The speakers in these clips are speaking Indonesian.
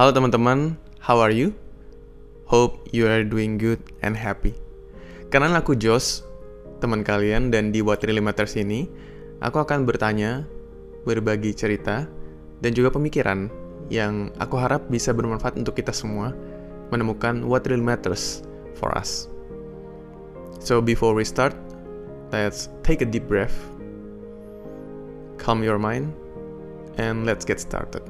Halo teman-teman, how are you? Hope you are doing good and happy. Karena aku Jos, teman kalian, dan di What Really Matters ini, aku akan bertanya, berbagi cerita, dan juga pemikiran yang aku harap bisa bermanfaat untuk kita semua menemukan what really matters for us. So before we start, let's take a deep breath, calm your mind, and let's get started.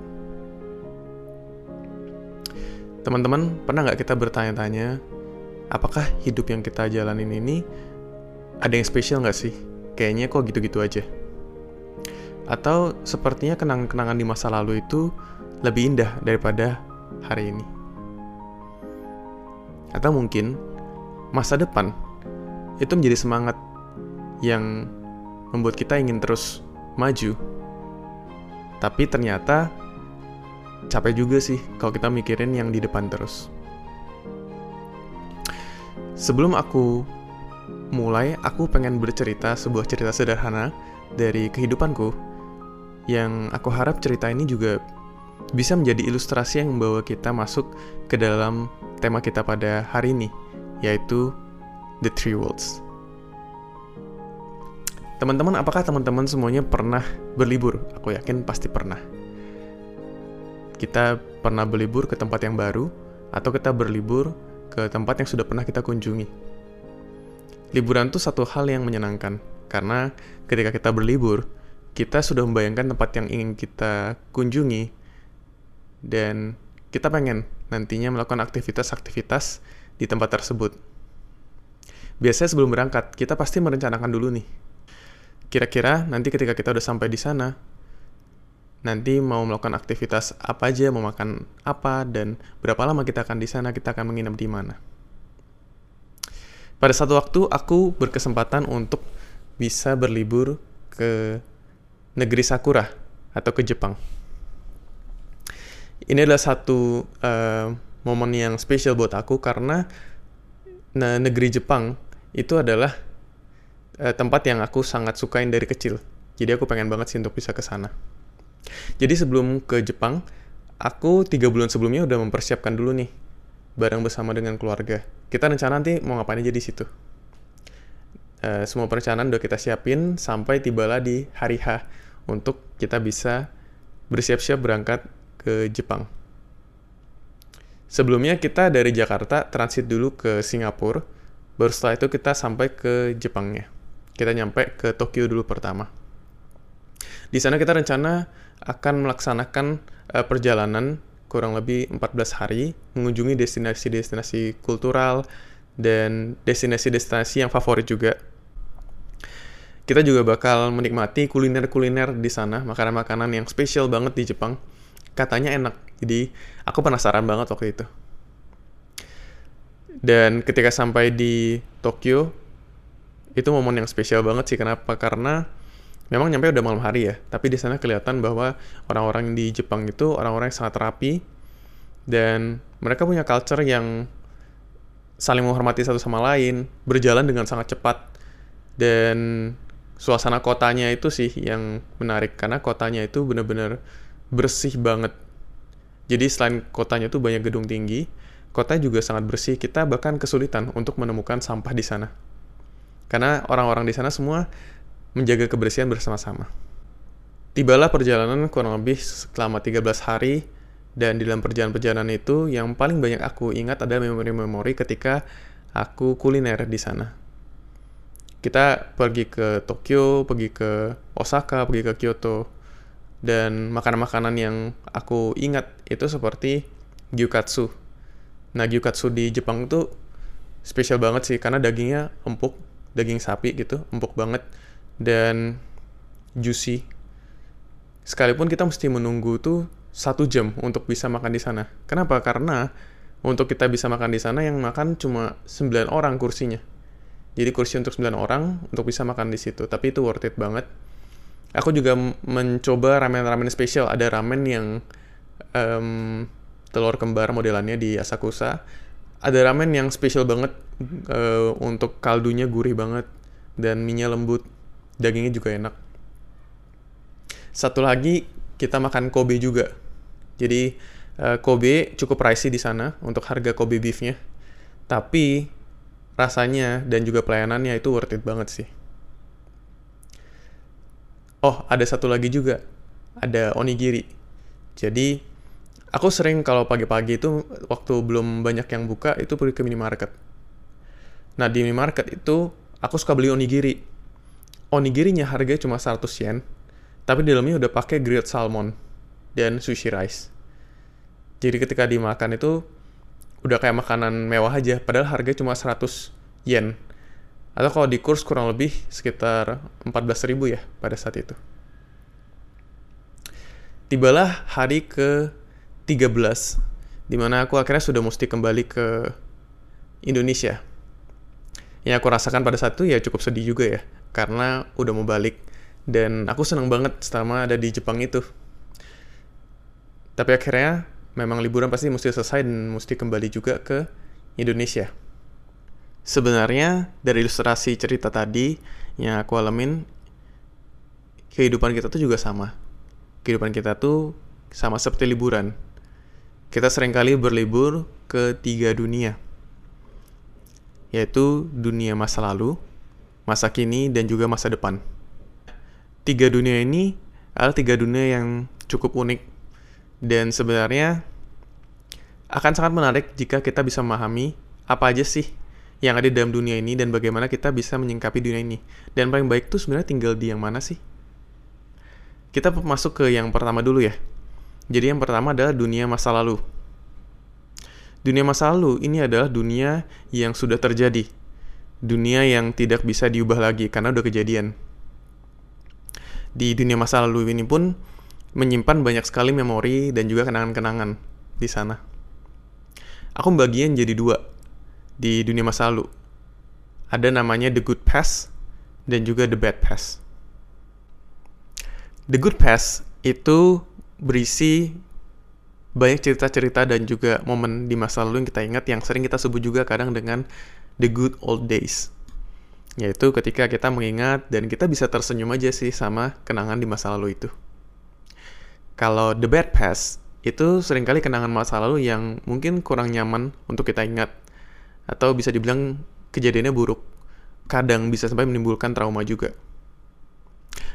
Teman-teman, pernah nggak kita bertanya-tanya, apakah hidup yang kita jalanin ini ada yang spesial nggak sih? Kayaknya kok gitu-gitu aja. Atau sepertinya kenangan-kenangan di masa lalu itu lebih indah daripada hari ini. Atau mungkin masa depan itu menjadi semangat yang membuat kita ingin terus maju. Tapi ternyata capek juga sih kalau kita mikirin yang di depan terus. Sebelum aku mulai, aku pengen bercerita sebuah cerita sederhana dari kehidupanku yang aku harap cerita ini juga bisa menjadi ilustrasi yang membawa kita masuk ke dalam tema kita pada hari ini, yaitu The Three Worlds. Teman-teman, apakah teman-teman semuanya pernah berlibur? Aku yakin pasti pernah kita pernah berlibur ke tempat yang baru, atau kita berlibur ke tempat yang sudah pernah kita kunjungi. Liburan itu satu hal yang menyenangkan, karena ketika kita berlibur, kita sudah membayangkan tempat yang ingin kita kunjungi, dan kita pengen nantinya melakukan aktivitas-aktivitas di tempat tersebut. Biasanya sebelum berangkat, kita pasti merencanakan dulu nih. Kira-kira nanti ketika kita udah sampai di sana, nanti mau melakukan aktivitas apa aja, mau makan apa, dan berapa lama kita akan di sana, kita akan menginap di mana. Pada satu waktu, aku berkesempatan untuk bisa berlibur ke negeri Sakura atau ke Jepang. Ini adalah satu uh, momen yang spesial buat aku karena nah, negeri Jepang itu adalah uh, tempat yang aku sangat sukain dari kecil. Jadi aku pengen banget sih untuk bisa ke sana. Jadi sebelum ke Jepang, aku tiga bulan sebelumnya udah mempersiapkan dulu nih, bareng bersama dengan keluarga. Kita rencana nanti mau ngapain aja di situ. Uh, semua perencanaan udah kita siapin sampai tibalah di hari H untuk kita bisa bersiap-siap berangkat ke Jepang. Sebelumnya kita dari Jakarta transit dulu ke Singapura, baru setelah itu kita sampai ke Jepangnya. Kita nyampe ke Tokyo dulu pertama. Di sana kita rencana akan melaksanakan uh, perjalanan kurang lebih 14 hari mengunjungi destinasi-destinasi kultural dan destinasi-destinasi yang favorit juga. Kita juga bakal menikmati kuliner-kuliner di sana, makanan-makanan yang spesial banget di Jepang. Katanya enak, jadi aku penasaran banget waktu itu. Dan ketika sampai di Tokyo, itu momen yang spesial banget sih. Kenapa? Karena memang nyampe udah malam hari ya, tapi di sana kelihatan bahwa orang-orang di Jepang itu orang-orang yang sangat rapi dan mereka punya culture yang saling menghormati satu sama lain, berjalan dengan sangat cepat dan suasana kotanya itu sih yang menarik karena kotanya itu benar-benar bersih banget. Jadi selain kotanya itu banyak gedung tinggi, kotanya juga sangat bersih. Kita bahkan kesulitan untuk menemukan sampah di sana. Karena orang-orang di sana semua menjaga kebersihan bersama-sama. Tibalah perjalanan kurang lebih selama 13 hari dan di dalam perjalanan-perjalanan itu yang paling banyak aku ingat adalah memori-memori ketika aku kuliner di sana. Kita pergi ke Tokyo, pergi ke Osaka, pergi ke Kyoto, dan makanan-makanan yang aku ingat itu seperti gyukatsu. Nah, gyukatsu di Jepang itu spesial banget sih karena dagingnya empuk, daging sapi gitu, empuk banget dan juicy. Sekalipun kita mesti menunggu tuh satu jam untuk bisa makan di sana. Kenapa? Karena untuk kita bisa makan di sana yang makan cuma 9 orang kursinya. Jadi kursi untuk 9 orang untuk bisa makan di situ. Tapi itu worth it banget. Aku juga mencoba ramen-ramen spesial. Ada ramen yang um, telur kembar modelannya di Asakusa. Ada ramen yang spesial banget uh, untuk kaldunya gurih banget dan minyak lembut dagingnya juga enak. Satu lagi kita makan Kobe juga. Jadi Uh, Kobe cukup pricey di sana untuk harga Kobe beefnya. Tapi rasanya dan juga pelayanannya itu worth it banget sih. Oh, ada satu lagi juga. Ada onigiri. Jadi, aku sering kalau pagi-pagi itu waktu belum banyak yang buka itu pergi ke minimarket. Nah, di minimarket itu aku suka beli onigiri. Onigirinya harganya cuma 100 yen, tapi di dalamnya udah pakai grilled salmon dan sushi rice. Jadi ketika dimakan itu udah kayak makanan mewah aja, padahal harganya cuma 100 yen. Atau kalau di kurs kurang lebih sekitar 14.000 ya pada saat itu. Tibalah hari ke-13, di mana aku akhirnya sudah mesti kembali ke Indonesia. Yang aku rasakan pada saat itu ya cukup sedih juga ya, karena udah mau balik. Dan aku seneng banget selama ada di Jepang itu. Tapi akhirnya memang liburan pasti mesti selesai dan mesti kembali juga ke Indonesia. Sebenarnya dari ilustrasi cerita tadi yang aku alamin, kehidupan kita tuh juga sama. Kehidupan kita tuh sama seperti liburan. Kita sering kali berlibur ke tiga dunia, yaitu dunia masa lalu, masa kini, dan juga masa depan. Tiga dunia ini adalah tiga dunia yang cukup unik dan sebenarnya akan sangat menarik jika kita bisa memahami apa aja sih yang ada dalam dunia ini dan bagaimana kita bisa menyingkapi dunia ini. Dan paling baik tuh sebenarnya tinggal di yang mana sih? Kita masuk ke yang pertama dulu ya. Jadi yang pertama adalah dunia masa lalu. Dunia masa lalu ini adalah dunia yang sudah terjadi. Dunia yang tidak bisa diubah lagi karena udah kejadian. Di dunia masa lalu ini pun menyimpan banyak sekali memori dan juga kenangan-kenangan di sana aku bagian jadi dua di dunia masa lalu. Ada namanya The Good Past dan juga The Bad Past. The Good Past itu berisi banyak cerita-cerita dan juga momen di masa lalu yang kita ingat yang sering kita sebut juga kadang dengan The Good Old Days. Yaitu ketika kita mengingat dan kita bisa tersenyum aja sih sama kenangan di masa lalu itu. Kalau The Bad Past itu sering kali kenangan masa lalu yang mungkin kurang nyaman untuk kita ingat. Atau bisa dibilang kejadiannya buruk. Kadang bisa sampai menimbulkan trauma juga.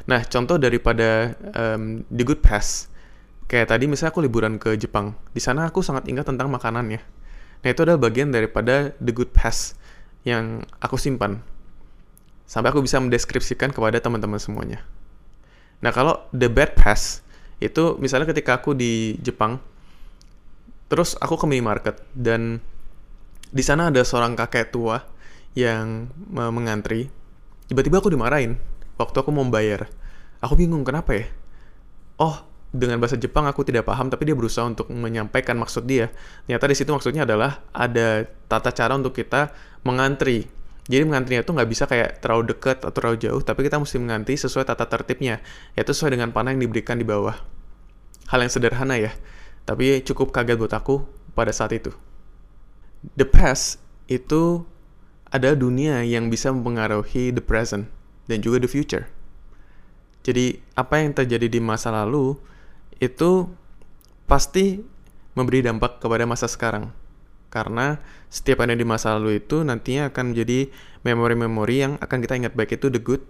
Nah contoh daripada um, the good past. Kayak tadi misalnya aku liburan ke Jepang. Di sana aku sangat ingat tentang makanannya nah itu adalah bagian daripada the good past yang aku simpan sampai aku bisa mendeskripsikan kepada teman-teman semuanya. Nah kalau the bad past itu misalnya ketika aku di Jepang terus aku ke minimarket dan di sana ada seorang kakek tua yang mengantri. Tiba-tiba aku dimarahin waktu aku mau bayar. Aku bingung kenapa ya? Oh dengan bahasa Jepang aku tidak paham tapi dia berusaha untuk menyampaikan maksud dia ternyata di situ maksudnya adalah ada tata cara untuk kita mengantri jadi mengantrinya itu nggak bisa kayak terlalu dekat atau terlalu jauh, tapi kita mesti mengantri sesuai tata tertibnya, yaitu sesuai dengan panah yang diberikan di bawah. Hal yang sederhana ya, tapi cukup kaget buat aku pada saat itu. The past itu ada dunia yang bisa mempengaruhi the present dan juga the future. Jadi apa yang terjadi di masa lalu itu pasti memberi dampak kepada masa sekarang karena setiap ada di masa lalu itu nantinya akan menjadi memori-memori yang akan kita ingat baik itu the good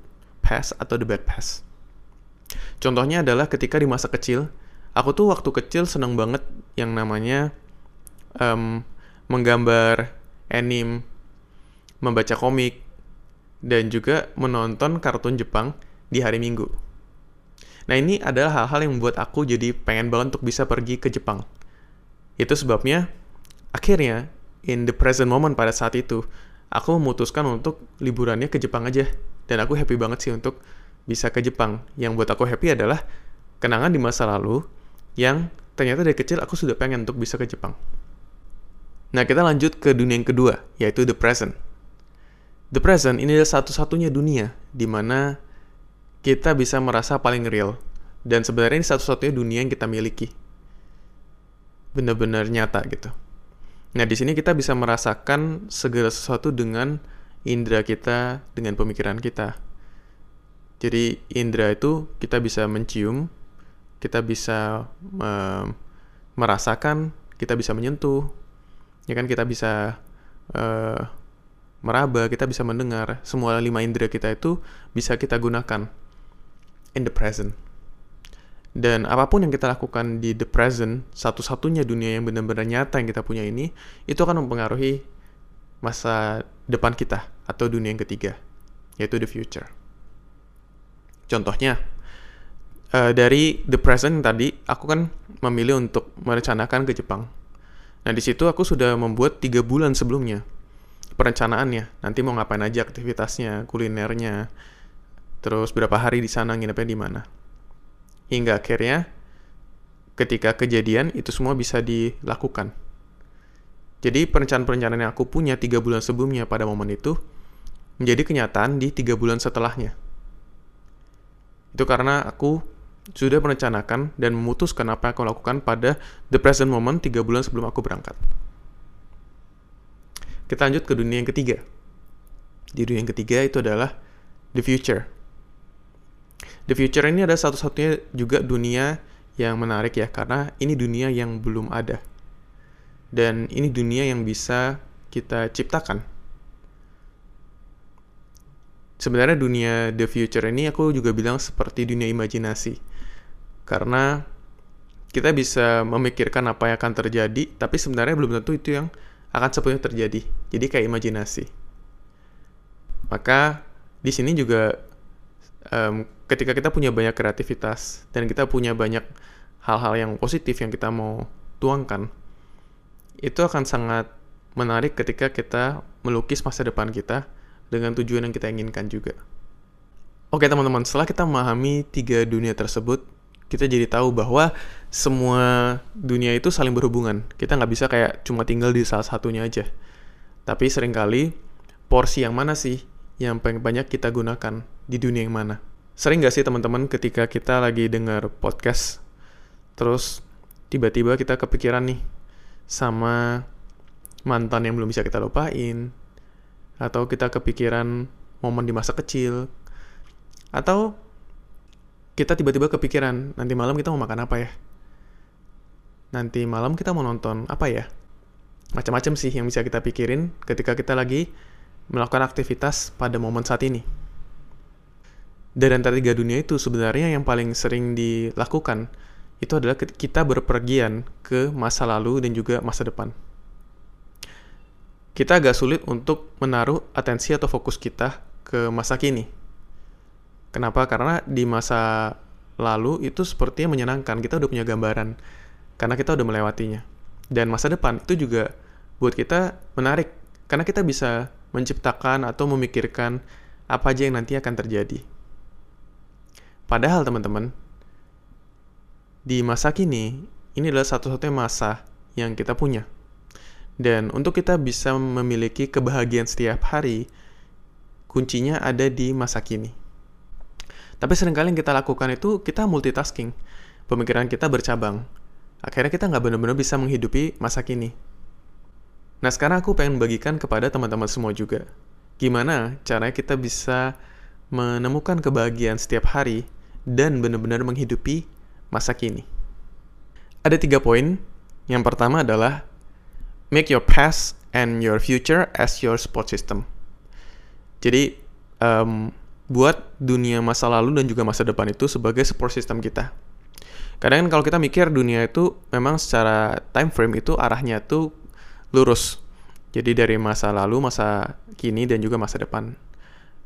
past atau the bad past. Contohnya adalah ketika di masa kecil, aku tuh waktu kecil seneng banget yang namanya um, menggambar anime, membaca komik, dan juga menonton kartun Jepang di hari Minggu. Nah ini adalah hal-hal yang membuat aku jadi pengen banget untuk bisa pergi ke Jepang. Itu sebabnya Akhirnya, in the present moment pada saat itu, aku memutuskan untuk liburannya ke Jepang aja. Dan aku happy banget sih untuk bisa ke Jepang. Yang buat aku happy adalah kenangan di masa lalu yang ternyata dari kecil aku sudah pengen untuk bisa ke Jepang. Nah, kita lanjut ke dunia yang kedua, yaitu the present. The present ini adalah satu-satunya dunia di mana kita bisa merasa paling real. Dan sebenarnya ini satu-satunya dunia yang kita miliki. Benar-benar nyata gitu. Nah, di sini kita bisa merasakan segala sesuatu dengan indera kita, dengan pemikiran kita. Jadi, indera itu kita bisa mencium, kita bisa merasakan, kita bisa menyentuh, ya kan kita bisa uh, meraba, kita bisa mendengar. Semua lima indera kita itu bisa kita gunakan in the present. Dan apa pun yang kita lakukan di the present, satu-satunya dunia yang benar-benar nyata yang kita punya ini, itu akan mempengaruhi masa depan kita atau dunia yang ketiga, yaitu the future. Contohnya, uh, dari the present tadi, aku kan memilih untuk merencanakan ke Jepang. Nah, di situ aku sudah membuat tiga bulan sebelumnya perencanaannya. Nanti mau ngapain aja aktivitasnya, kulinernya, terus berapa hari di sana, nginepnya di mana. Hingga akhirnya ketika kejadian itu semua bisa dilakukan. Jadi perencanaan-perencanaan yang aku punya tiga bulan sebelumnya pada momen itu menjadi kenyataan di tiga bulan setelahnya. Itu karena aku sudah merencanakan dan memutuskan apa yang aku lakukan pada the present moment tiga bulan sebelum aku berangkat. Kita lanjut ke dunia yang ketiga. Di dunia yang ketiga itu adalah the future. The Future ini adalah satu-satunya juga dunia yang menarik ya, karena ini dunia yang belum ada. Dan ini dunia yang bisa kita ciptakan. Sebenarnya dunia The Future ini aku juga bilang seperti dunia imajinasi. Karena kita bisa memikirkan apa yang akan terjadi, tapi sebenarnya belum tentu itu yang akan sepenuhnya terjadi. Jadi kayak imajinasi. Maka di sini juga um, ketika kita punya banyak kreativitas dan kita punya banyak hal-hal yang positif yang kita mau tuangkan, itu akan sangat menarik ketika kita melukis masa depan kita dengan tujuan yang kita inginkan juga. Oke teman-teman, setelah kita memahami tiga dunia tersebut, kita jadi tahu bahwa semua dunia itu saling berhubungan. Kita nggak bisa kayak cuma tinggal di salah satunya aja. Tapi sering kali porsi yang mana sih yang paling banyak kita gunakan di dunia yang mana. Sering gak sih teman-teman ketika kita lagi dengar podcast, terus tiba-tiba kita kepikiran nih sama mantan yang belum bisa kita lupain, atau kita kepikiran momen di masa kecil, atau kita tiba-tiba kepikiran nanti malam kita mau makan apa ya? Nanti malam kita mau nonton apa ya? Macam-macam sih yang bisa kita pikirin ketika kita lagi melakukan aktivitas pada momen saat ini. Dari antara tiga dunia itu sebenarnya yang paling sering dilakukan itu adalah kita berpergian ke masa lalu dan juga masa depan. Kita agak sulit untuk menaruh atensi atau fokus kita ke masa kini. Kenapa? Karena di masa lalu itu sepertinya menyenangkan, kita udah punya gambaran karena kita udah melewatinya. Dan masa depan itu juga buat kita menarik karena kita bisa menciptakan atau memikirkan apa aja yang nanti akan terjadi. Padahal teman-teman, di masa kini, ini adalah satu-satunya masa yang kita punya. Dan untuk kita bisa memiliki kebahagiaan setiap hari, kuncinya ada di masa kini. Tapi sering kali yang kita lakukan itu kita multitasking. Pemikiran kita bercabang. Akhirnya kita nggak benar-benar bisa menghidupi masa kini. Nah sekarang aku pengen bagikan kepada teman-teman semua juga. Gimana caranya kita bisa menemukan kebahagiaan setiap hari dan benar-benar menghidupi masa kini. Ada tiga poin. Yang pertama adalah make your past and your future as your support system. Jadi um, buat dunia masa lalu dan juga masa depan itu sebagai support system kita. Kadang kalau kita mikir dunia itu memang secara time frame itu arahnya tuh lurus. Jadi dari masa lalu, masa kini, dan juga masa depan.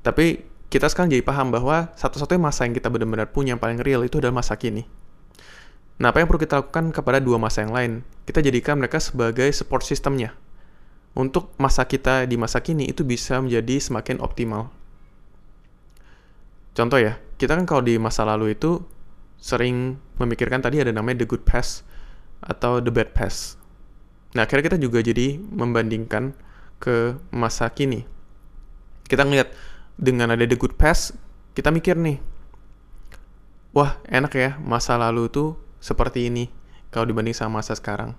Tapi kita sekarang jadi paham bahwa satu-satunya masa yang kita benar-benar punya yang paling real itu adalah masa kini. Nah, apa yang perlu kita lakukan kepada dua masa yang lain? Kita jadikan mereka sebagai support systemnya. Untuk masa kita di masa kini itu bisa menjadi semakin optimal. Contoh ya, kita kan kalau di masa lalu itu sering memikirkan tadi ada namanya the good past atau the bad past. Nah, akhirnya kita juga jadi membandingkan ke masa kini. Kita ngeliat dengan ada the good past, kita mikir nih, wah enak ya masa lalu tuh seperti ini kalau dibanding sama masa sekarang.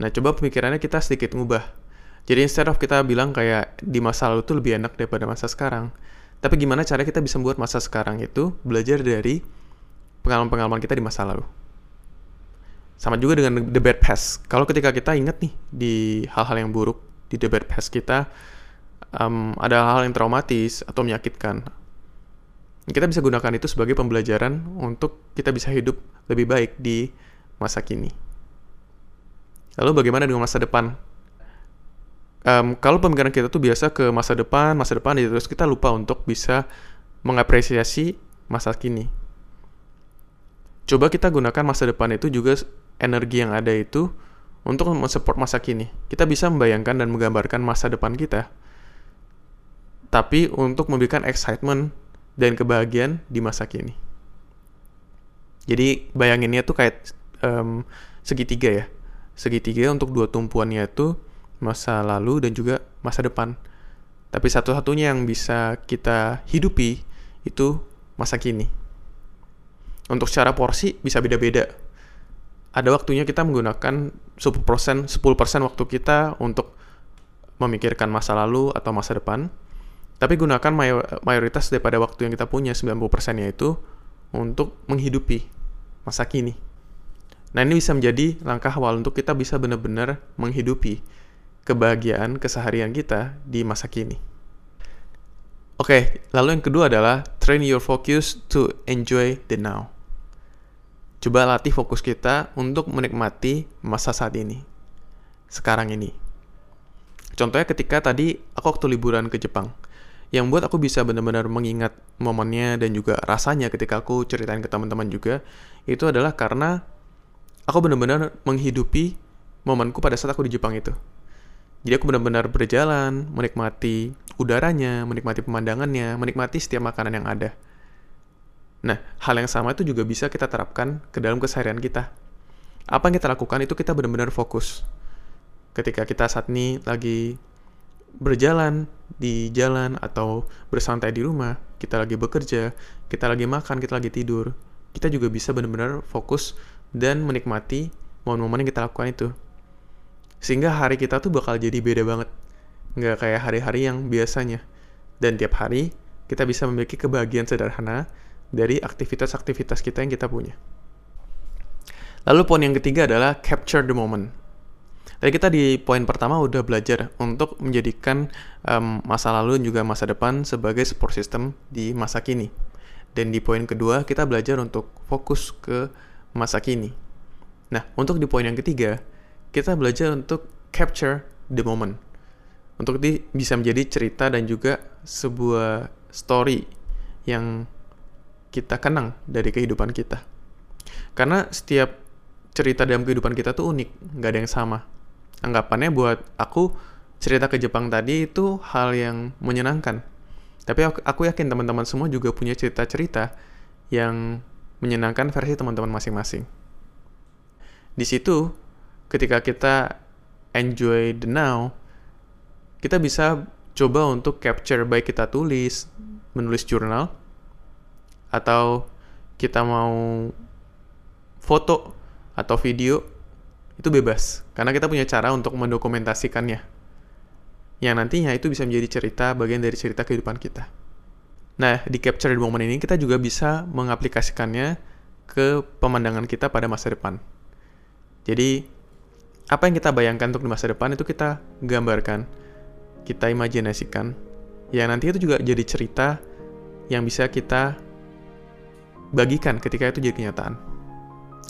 Nah, coba pemikirannya kita sedikit ngubah. Jadi instead of kita bilang kayak di masa lalu tuh lebih enak daripada masa sekarang. Tapi gimana cara kita bisa membuat masa sekarang itu belajar dari pengalaman-pengalaman kita di masa lalu. Sama juga dengan the bad past. Kalau ketika kita ingat nih di hal-hal yang buruk, di the bad past kita, um, ada hal-hal yang traumatis atau menyakitkan. Kita bisa gunakan itu sebagai pembelajaran untuk kita bisa hidup lebih baik di masa kini. Lalu bagaimana dengan masa depan? Um, kalau pemikiran kita tuh biasa ke masa depan, masa depan, terus kita lupa untuk bisa mengapresiasi masa kini. Coba kita gunakan masa depan itu juga energi yang ada itu untuk mensupport masa kini. Kita bisa membayangkan dan menggambarkan masa depan kita, tapi untuk memberikan excitement dan kebahagiaan di masa kini. Jadi bayanginnya tuh kayak um, segitiga ya segitiga untuk dua tumpuannya itu masa lalu dan juga masa depan. Tapi satu-satunya yang bisa kita hidupi itu masa kini. Untuk secara porsi bisa beda-beda. Ada waktunya kita menggunakan 10%, 10% waktu kita untuk memikirkan masa lalu atau masa depan. Tapi gunakan mayoritas daripada waktu yang kita punya, 90% yaitu untuk menghidupi masa kini. Nah, ini bisa menjadi langkah awal untuk kita bisa benar-benar menghidupi kebahagiaan keseharian kita di masa kini. Oke, lalu yang kedua adalah train your focus to enjoy the now. Coba latih fokus kita untuk menikmati masa saat ini. Sekarang ini. Contohnya ketika tadi aku waktu liburan ke Jepang. Yang buat aku bisa benar-benar mengingat momennya dan juga rasanya ketika aku ceritain ke teman-teman juga, itu adalah karena aku benar-benar menghidupi momenku pada saat aku di Jepang itu. Jadi aku benar-benar berjalan, menikmati udaranya, menikmati pemandangannya, menikmati setiap makanan yang ada. Nah, hal yang sama itu juga bisa kita terapkan ke dalam keseharian kita. Apa yang kita lakukan itu kita benar-benar fokus. Ketika kita saat ini lagi berjalan di jalan atau bersantai di rumah, kita lagi bekerja, kita lagi makan, kita lagi tidur, kita juga bisa benar-benar fokus dan menikmati momen-momen yang kita lakukan itu. Sehingga hari kita tuh bakal jadi beda banget. Nggak kayak hari-hari yang biasanya. Dan tiap hari kita bisa memiliki kebahagiaan sederhana dari aktivitas-aktivitas kita yang kita punya. Lalu poin yang ketiga adalah capture the moment. Tadi kita di poin pertama udah belajar untuk menjadikan um, masa lalu dan juga masa depan sebagai support system di masa kini. Dan di poin kedua kita belajar untuk fokus ke masa kini. Nah, untuk di poin yang ketiga, kita belajar untuk capture the moment. Untuk di, bisa menjadi cerita dan juga sebuah story yang kita kenang dari kehidupan kita. Karena setiap cerita dalam kehidupan kita tuh unik, nggak ada yang sama. Anggapannya buat aku, cerita ke Jepang tadi itu hal yang menyenangkan. Tapi aku, yakin teman-teman semua juga punya cerita-cerita yang menyenangkan versi teman-teman masing-masing. Di situ, ketika kita enjoy the now, kita bisa coba untuk capture baik kita tulis, menulis jurnal, atau kita mau foto atau video, itu bebas. Karena kita punya cara untuk mendokumentasikannya. Yang nantinya itu bisa menjadi cerita, bagian dari cerita kehidupan kita. Nah, di capture the moment ini kita juga bisa mengaplikasikannya ke pemandangan kita pada masa depan. Jadi, apa yang kita bayangkan untuk di masa depan itu kita gambarkan, kita imajinasikan, yang nanti itu juga jadi cerita yang bisa kita bagikan ketika itu jadi kenyataan.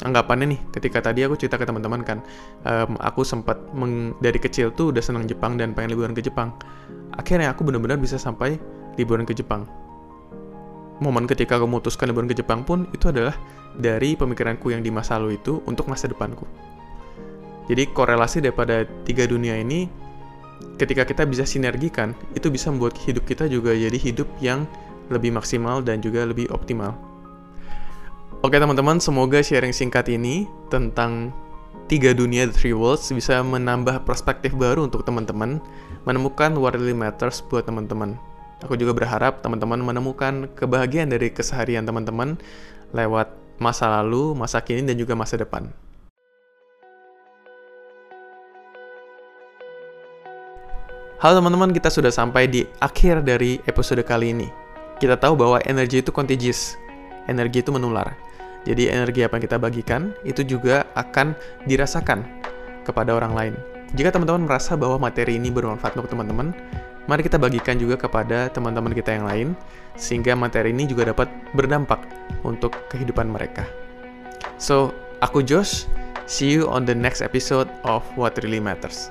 Anggapannya nih, ketika tadi aku cerita ke teman-teman kan, um, aku sempat dari kecil tuh udah senang Jepang dan pengen liburan ke Jepang. Akhirnya aku benar-benar bisa sampai liburan ke Jepang momen ketika aku memutuskan liburan ke Jepang pun itu adalah dari pemikiranku yang di masa lalu itu untuk masa depanku. Jadi korelasi daripada tiga dunia ini ketika kita bisa sinergikan itu bisa membuat hidup kita juga jadi hidup yang lebih maksimal dan juga lebih optimal. Oke teman-teman, semoga sharing singkat ini tentang tiga dunia The Three Worlds bisa menambah perspektif baru untuk teman-teman, menemukan what really matters buat teman-teman. Aku juga berharap teman-teman menemukan kebahagiaan dari keseharian teman-teman lewat masa lalu, masa kini, dan juga masa depan. Halo teman-teman, kita sudah sampai di akhir dari episode kali ini. Kita tahu bahwa energi itu contagious, energi itu menular. Jadi energi apa yang kita bagikan itu juga akan dirasakan kepada orang lain. Jika teman-teman merasa bahwa materi ini bermanfaat untuk teman-teman, mari kita bagikan juga kepada teman-teman kita yang lain, sehingga materi ini juga dapat berdampak untuk kehidupan mereka. So, aku Josh, see you on the next episode of What Really Matters.